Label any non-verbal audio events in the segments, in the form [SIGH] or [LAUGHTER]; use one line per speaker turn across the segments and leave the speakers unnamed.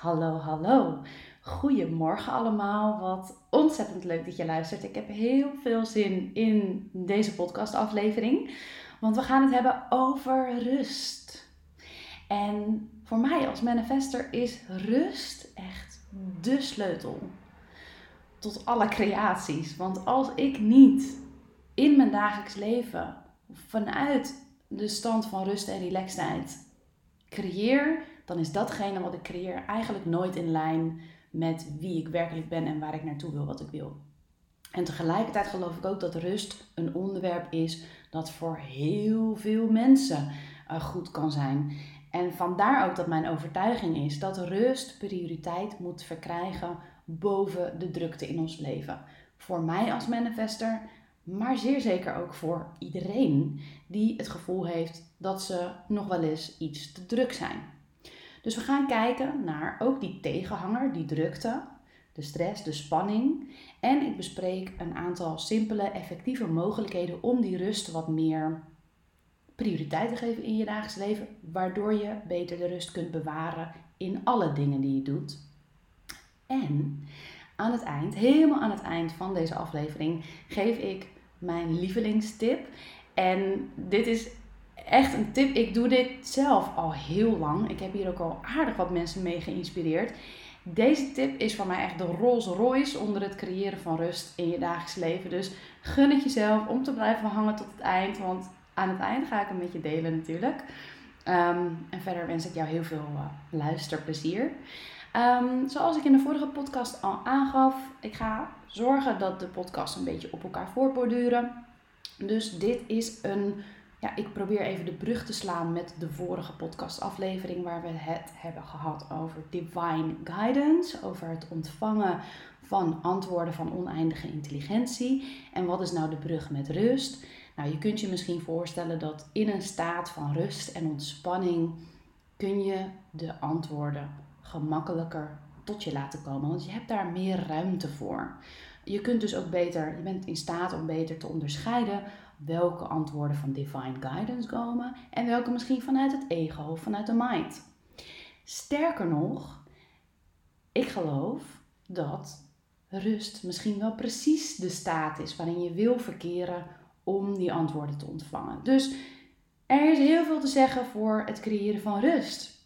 Hallo, hallo. Goedemorgen allemaal. Wat ontzettend leuk dat je luistert. Ik heb heel veel zin in deze podcastaflevering, want we gaan het hebben over rust. En voor mij als manifester is rust echt de sleutel tot alle creaties. Want als ik niet in mijn dagelijks leven vanuit de stand van rust en relaxedheid creëer, dan is datgene wat ik creëer eigenlijk nooit in lijn met wie ik werkelijk ben en waar ik naartoe wil, wat ik wil. En tegelijkertijd geloof ik ook dat rust een onderwerp is dat voor heel veel mensen uh, goed kan zijn. En vandaar ook dat mijn overtuiging is dat rust prioriteit moet verkrijgen boven de drukte in ons leven. Voor mij als manifester, maar zeer zeker ook voor iedereen die het gevoel heeft dat ze nog wel eens iets te druk zijn. Dus we gaan kijken naar ook die tegenhanger, die drukte, de stress, de spanning. En ik bespreek een aantal simpele, effectieve mogelijkheden om die rust wat meer prioriteit te geven in je dagelijks leven, waardoor je beter de rust kunt bewaren in alle dingen die je doet. En aan het eind, helemaal aan het eind van deze aflevering, geef ik mijn lievelingstip. En dit is echt een tip. Ik doe dit zelf al heel lang. Ik heb hier ook al aardig wat mensen mee geïnspireerd. Deze tip is voor mij echt de Rolls Royce onder het creëren van rust in je dagelijks leven. Dus gun het jezelf om te blijven hangen tot het eind. Want aan het eind ga ik hem met je delen natuurlijk. Ehm, en verder wens ik jou heel veel uh, luisterplezier. Um, zoals ik in de vorige podcast al aangaf, ik ga zorgen dat de podcast een beetje op elkaar voortborduren. Dus dit is een ja, ik probeer even de brug te slaan met de vorige podcastaflevering waar we het hebben gehad over divine guidance, over het ontvangen van antwoorden van oneindige intelligentie. En wat is nou de brug met rust? Nou, je kunt je misschien voorstellen dat in een staat van rust en ontspanning kun je de antwoorden gemakkelijker tot je laten komen, want je hebt daar meer ruimte voor. Je kunt dus ook beter, je bent in staat om beter te onderscheiden welke antwoorden van divine guidance komen en welke misschien vanuit het ego of vanuit de mind. Sterker nog, ik geloof dat rust misschien wel precies de staat is waarin je wil verkeren om die antwoorden te ontvangen. Dus er is heel veel te zeggen voor het creëren van rust.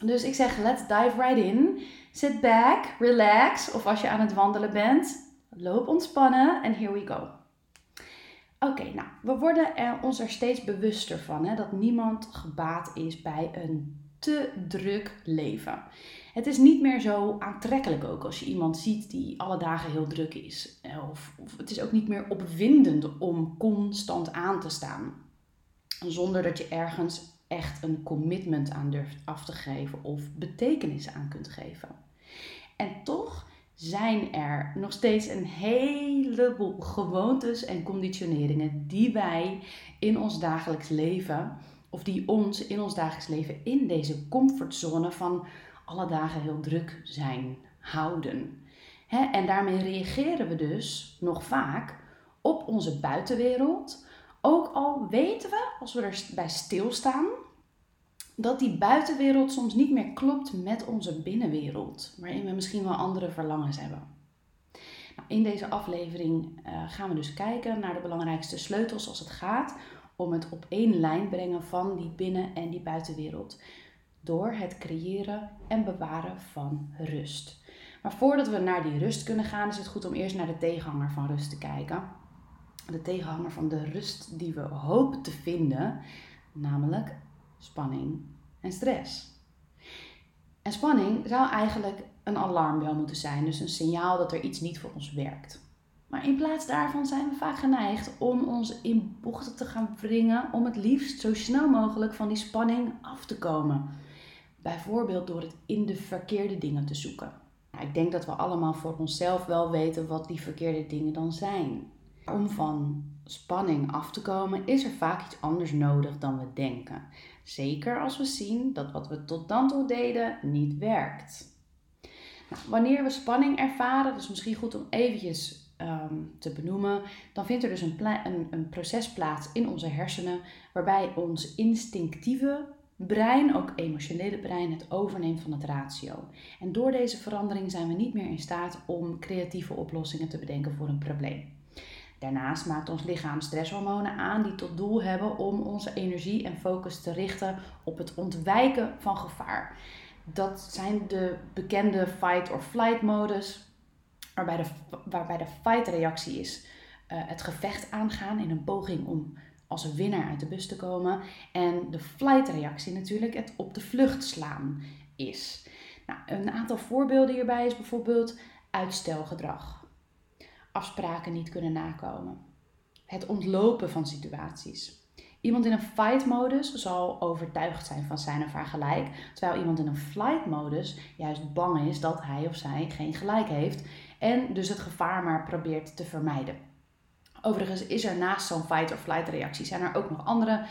Dus ik zeg, let's dive right in. Sit back, relax, of als je aan het wandelen bent, loop ontspannen en here we go. Oké, nou, we worden er ons er steeds bewuster van hè, dat niemand gebaat is bij een te druk leven. Het is niet meer zo aantrekkelijk ook als je iemand ziet die alle dagen heel druk is. Of, of het is ook niet meer opwindend om constant aan te staan. Zonder dat je ergens echt een commitment aan durft af te geven of betekenis aan kunt geven. En toch zijn er nog steeds een heleboel gewoontes en conditioneringen die wij in ons dagelijks leven, of die ons in ons dagelijks leven in deze comfortzone van alle dagen heel druk zijn houden. en daarmee reageren we dus nog vaak op onze buitenwereld. Ook al weten we, als we erbij stilstaan, dat die buitenwereld soms niet meer klopt met onze binnenwereld, waarin we misschien wel andere verlangens hebben. Nou, in deze aflevering uh, gaan we dus kijken naar de belangrijkste sleutels als het gaat om het op één lijn brengen van die binnen- en die buitenwereld. Door het creëren en bewaren van rust. Maar voordat we naar die rust kunnen gaan, is het goed om eerst naar de tegenhanger van rust te kijken. De tegenhanger van de rust die we hopen te vinden, namelijk spanning en stress. En spanning zou eigenlijk een alarmbel moeten zijn, dus een signaal dat er iets niet voor ons werkt. Maar in plaats daarvan zijn we vaak geneigd om ons in bochten te gaan wringen om het liefst zo snel mogelijk van die spanning af te komen. Bijvoorbeeld door het in de verkeerde dingen te zoeken. Nou, ik denk dat we allemaal voor onszelf wel weten wat die verkeerde dingen dan zijn. Om van spanning af te komen is er vaak iets anders nodig dan we denken. Zeker als we zien dat wat we tot dan toe deden niet werkt. Nou, wanneer we spanning ervaren, dat is misschien goed om eventjes ehm, te benoemen, dan vindt er dus een, een, een proces plaats in onze hersenen waarbij ons instinctieve brein, ook emotionele brein, het overneemt van het ratio. En door deze verandering zijn we niet meer in staat om creatieve oplossingen te bedenken voor een probleem. Daarnaast maakt ons lichaam stresshormonen aan die tot doel hebben om onze energie en focus te richten op het ontwijken van gevaar. Dat zijn de bekende fight or flight modus, waarbij de, waarbij de fight reactie is uh, het gevecht aangaan in een poging om als winnaar uit de bus te komen. En de flight reactie natuurlijk het op de vlucht slaan is. Nou, een aantal voorbeelden hierbij is bijvoorbeeld uitstelgedrag, afspraken niet kunnen nakomen, het ontlopen van situaties. Iemand in een fight-modus zal overtuigd zijn van zijn of haar gelijk, terwijl iemand in een flight-modus juist bang is dat hij of zij geen gelijk heeft en dus het gevaar maar probeert te vermijden. Overigens is er naast zo'n fight or flight reactie, zijn er ook nog andere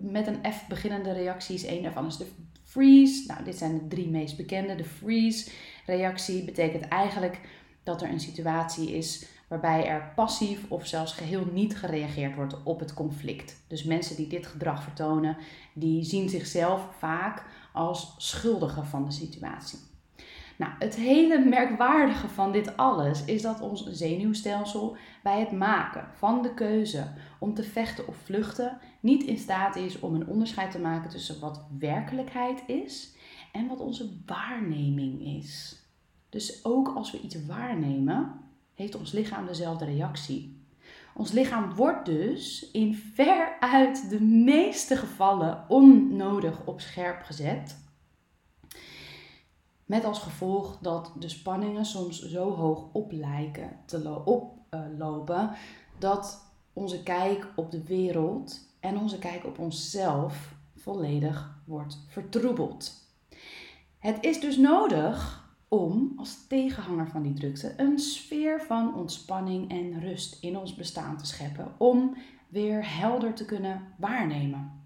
met een F beginnende reacties. Eén daarvan is de freeze. Nou, dit zijn de drie meest bekende. De freeze reactie betekent eigenlijk dat er een situatie is waarbij er passief of zelfs geheel niet gereageerd wordt op het conflict. Dus mensen die dit gedrag vertonen, die zien zichzelf vaak als schuldigen van de situatie. Nou, het hele merkwaardige van dit alles is dat ons zenuwstelsel bij het maken van de keuze om te vechten of vluchten niet in staat is om een onderscheid te maken tussen wat werkelijkheid is en wat onze waarneming is. Dus ook als we iets waarnemen, heeft ons lichaam dezelfde reactie. Ons lichaam wordt dus in veruit de meeste gevallen onnodig op scherp gezet met als gevolg dat de spanningen soms zo hoog op lijken te oplopen dat onze kijk op de wereld en onze kijk op onszelf volledig wordt vertroebeld. Het is dus nodig om als tegenhanger van die drukte een sfeer van ontspanning en rust in ons bestaan te scheppen om weer helder te kunnen waarnemen.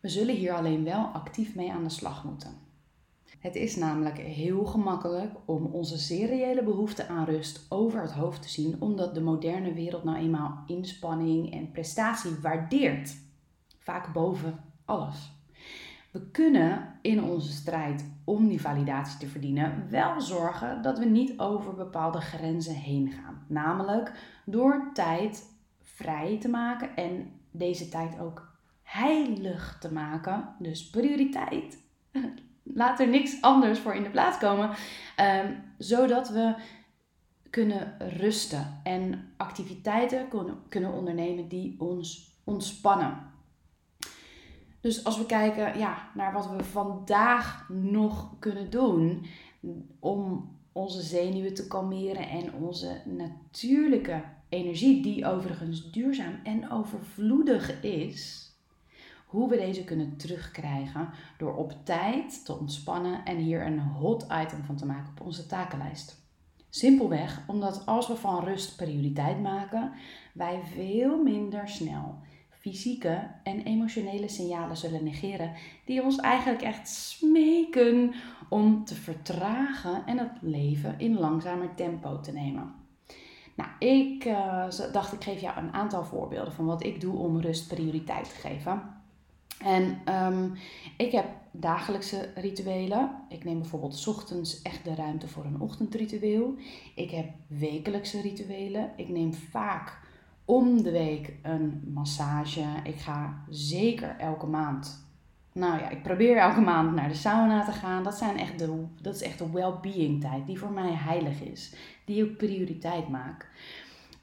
We zullen hier alleen wel actief mee aan de slag moeten. Het is namelijk heel gemakkelijk om onze seriële behoefte aan rust over het hoofd te zien, omdat de moderne wereld nou eenmaal inspanning en prestatie waardeert. Vaak boven alles. We kunnen in onze strijd om die validatie te verdienen wel zorgen dat we niet over bepaalde grenzen heen gaan. Namelijk door tijd vrij te maken en deze tijd ook heilig te maken. Dus prioriteit [LAUGHS] laat er niks anders voor in de plaats komen. Um, zodat we kunnen rusten en activiteiten kunnen ondernemen die ons ontspannen. Dus als we kijken ja, naar wat we vandaag nog kunnen doen om onze zenuwen te kalmeren en onze natuurlijke energie, die overigens duurzaam en overvloedig is, hoe we deze kunnen terugkrijgen door op tijd te ontspannen en hier een hot item van te maken op onze takenlijst. Simpelweg omdat als we van rust prioriteit maken, wij veel minder snel fysieke en emotionele signalen zullen negeren die ons eigenlijk echt smeken om te vertragen en het leven in langzamer tempo te nemen. Nou, ik uh, dacht ik geef jou een aantal voorbeelden van wat ik doe om rust prioriteit te geven. En ehm, ik heb dagelijkse rituelen. Ik neem bijvoorbeeld ochtends echt de ruimte voor een ochtendritueel. Ik heb wekelijkse rituelen. Ik neem vaak om de week een massage. Ik ga zeker elke maand. Nou ja, ik probeer elke maand naar de sauna te gaan. Dat, zijn echt de, dat is echt de well-being tijd die voor mij heilig is. Die ik prioriteit maak.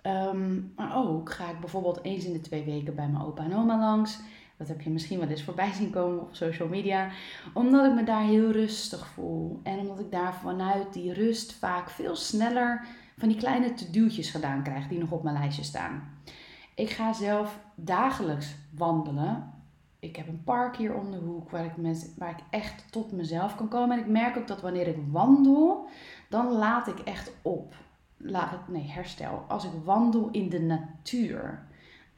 Ehm, maar ook ga ik bijvoorbeeld eens in de twee weken bij mijn opa en oma langs. Dat heb je misschien wel eens voorbij zien komen op social media. Omdat ik me daar heel rustig voel. En omdat ik daar vanuit die rust vaak veel sneller van die kleine to-do'tjes gedaan krijg die nog op mijn lijstje staan. Ik ga zelf dagelijks wandelen. Ik heb een park hier om de hoek waar ik, waar ik echt tot mezelf kan komen. En ik merk ook dat wanneer ik wandel, dan laat ik echt op. Laat, nee, herstel. Als ik wandel in de natuur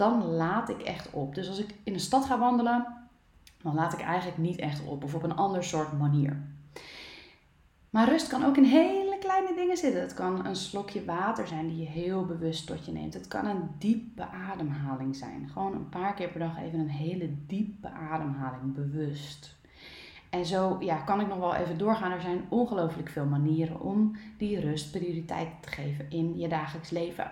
dan laat ik echt op. Dus als ik in de stad ga wandelen, dan laat ik eigenlijk niet echt op. Of op een ander soort manier. Maar rust kan ook in hele kleine dingen zitten. Het kan een slokje water zijn die je heel bewust tot je neemt. Het kan een diepe ademhaling zijn. Gewoon een paar keer per dag even een hele diepe ademhaling, bewust. En zo ja, kan ik nog wel even doorgaan. Er zijn ongelooflijk veel manieren om die rust prioriteit te geven in je dagelijks leven.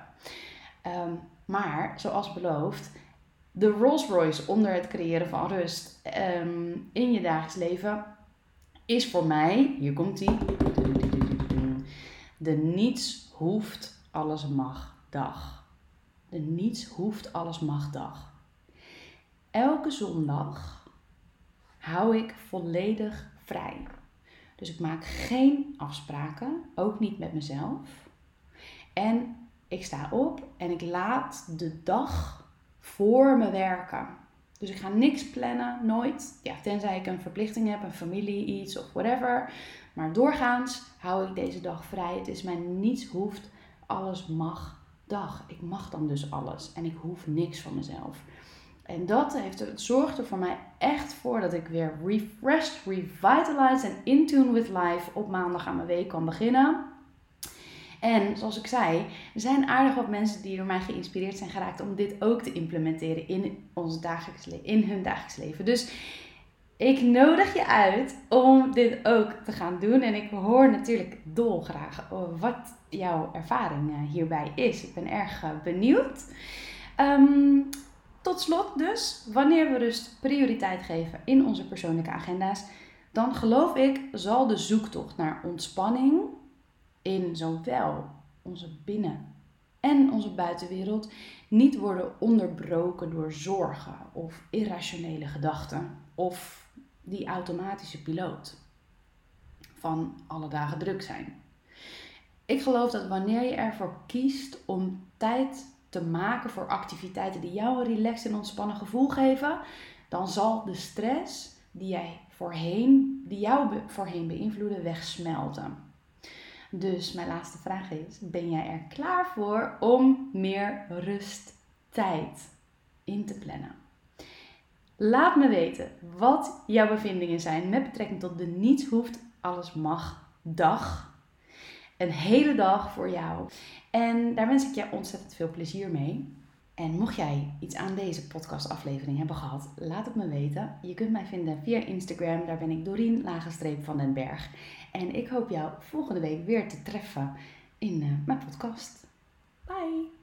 Ehm, maar zoals beloofd, de Rolls Royce onder het creëren van rust ehm, in je dagelijks leven is voor mij, hier komt die, de niets hoeft, alles mag dag. De niets hoeft, alles mag dag. Elke zondag hou ik volledig vrij. Dus ik maak geen afspraken, ook niet met mezelf. En ik sta op en ik laat de dag voor me werken. Dus ik ga niks plannen, nooit. Ja, tenzij ik een verplichting heb, een familie, iets of whatever. Maar doorgaans hou ik deze dag vrij. Het is mij niets hoeft, alles mag dag. Ik mag dan dus alles en ik hoef niks van mezelf. En dat heeft, het zorgt er voor mij echt voor dat ik weer refreshed, revitalized en in tune with life op maandag aan mijn week kan beginnen. En zoals ik zei, er zijn aardig wat mensen die door mij geïnspireerd zijn geraakt om dit ook te implementeren in, ons dagelijks in hun dagelijks leven. Dus ik nodig je uit om dit ook te gaan doen. En ik hoor natuurlijk dolgraag wat jouw ervaring eh, hierbij is. Ik ben erg eh, benieuwd. Ehm, tot slot dus, wanneer we rust prioriteit geven in onze persoonlijke agenda's, dan geloof ik zal de zoektocht naar ontspanning in zowel onze binnen- en onze buitenwereld niet worden onderbroken door zorgen of irrationele gedachten of die automatische piloot van alle dagen druk zijn. Ik geloof dat wanneer je ervoor kiest om tijd te maken voor activiteiten die jou een relaxed en ontspannen gevoel geven, dan zal de stress die, jij voorheen, die jou voorheen beïnvloeden wegsmelten. Dus mijn laatste vraag is: ben jij er klaar voor om meer rusttijd in te plannen? Laat me weten wat jouw bevindingen zijn met betrekking tot de niets hoeft, alles mag dag. Een hele dag voor jou. En daar wens ik je ontzettend veel plezier mee. En mocht jij iets aan deze podcastaflevering hebben gehad, laat het me weten. Je kunt mij vinden via Instagram, daar ben ik Dorien Lagenstreep van den Berg. En ik hoop jou volgende week weer te treffen in uh, mijn podcast. Bye!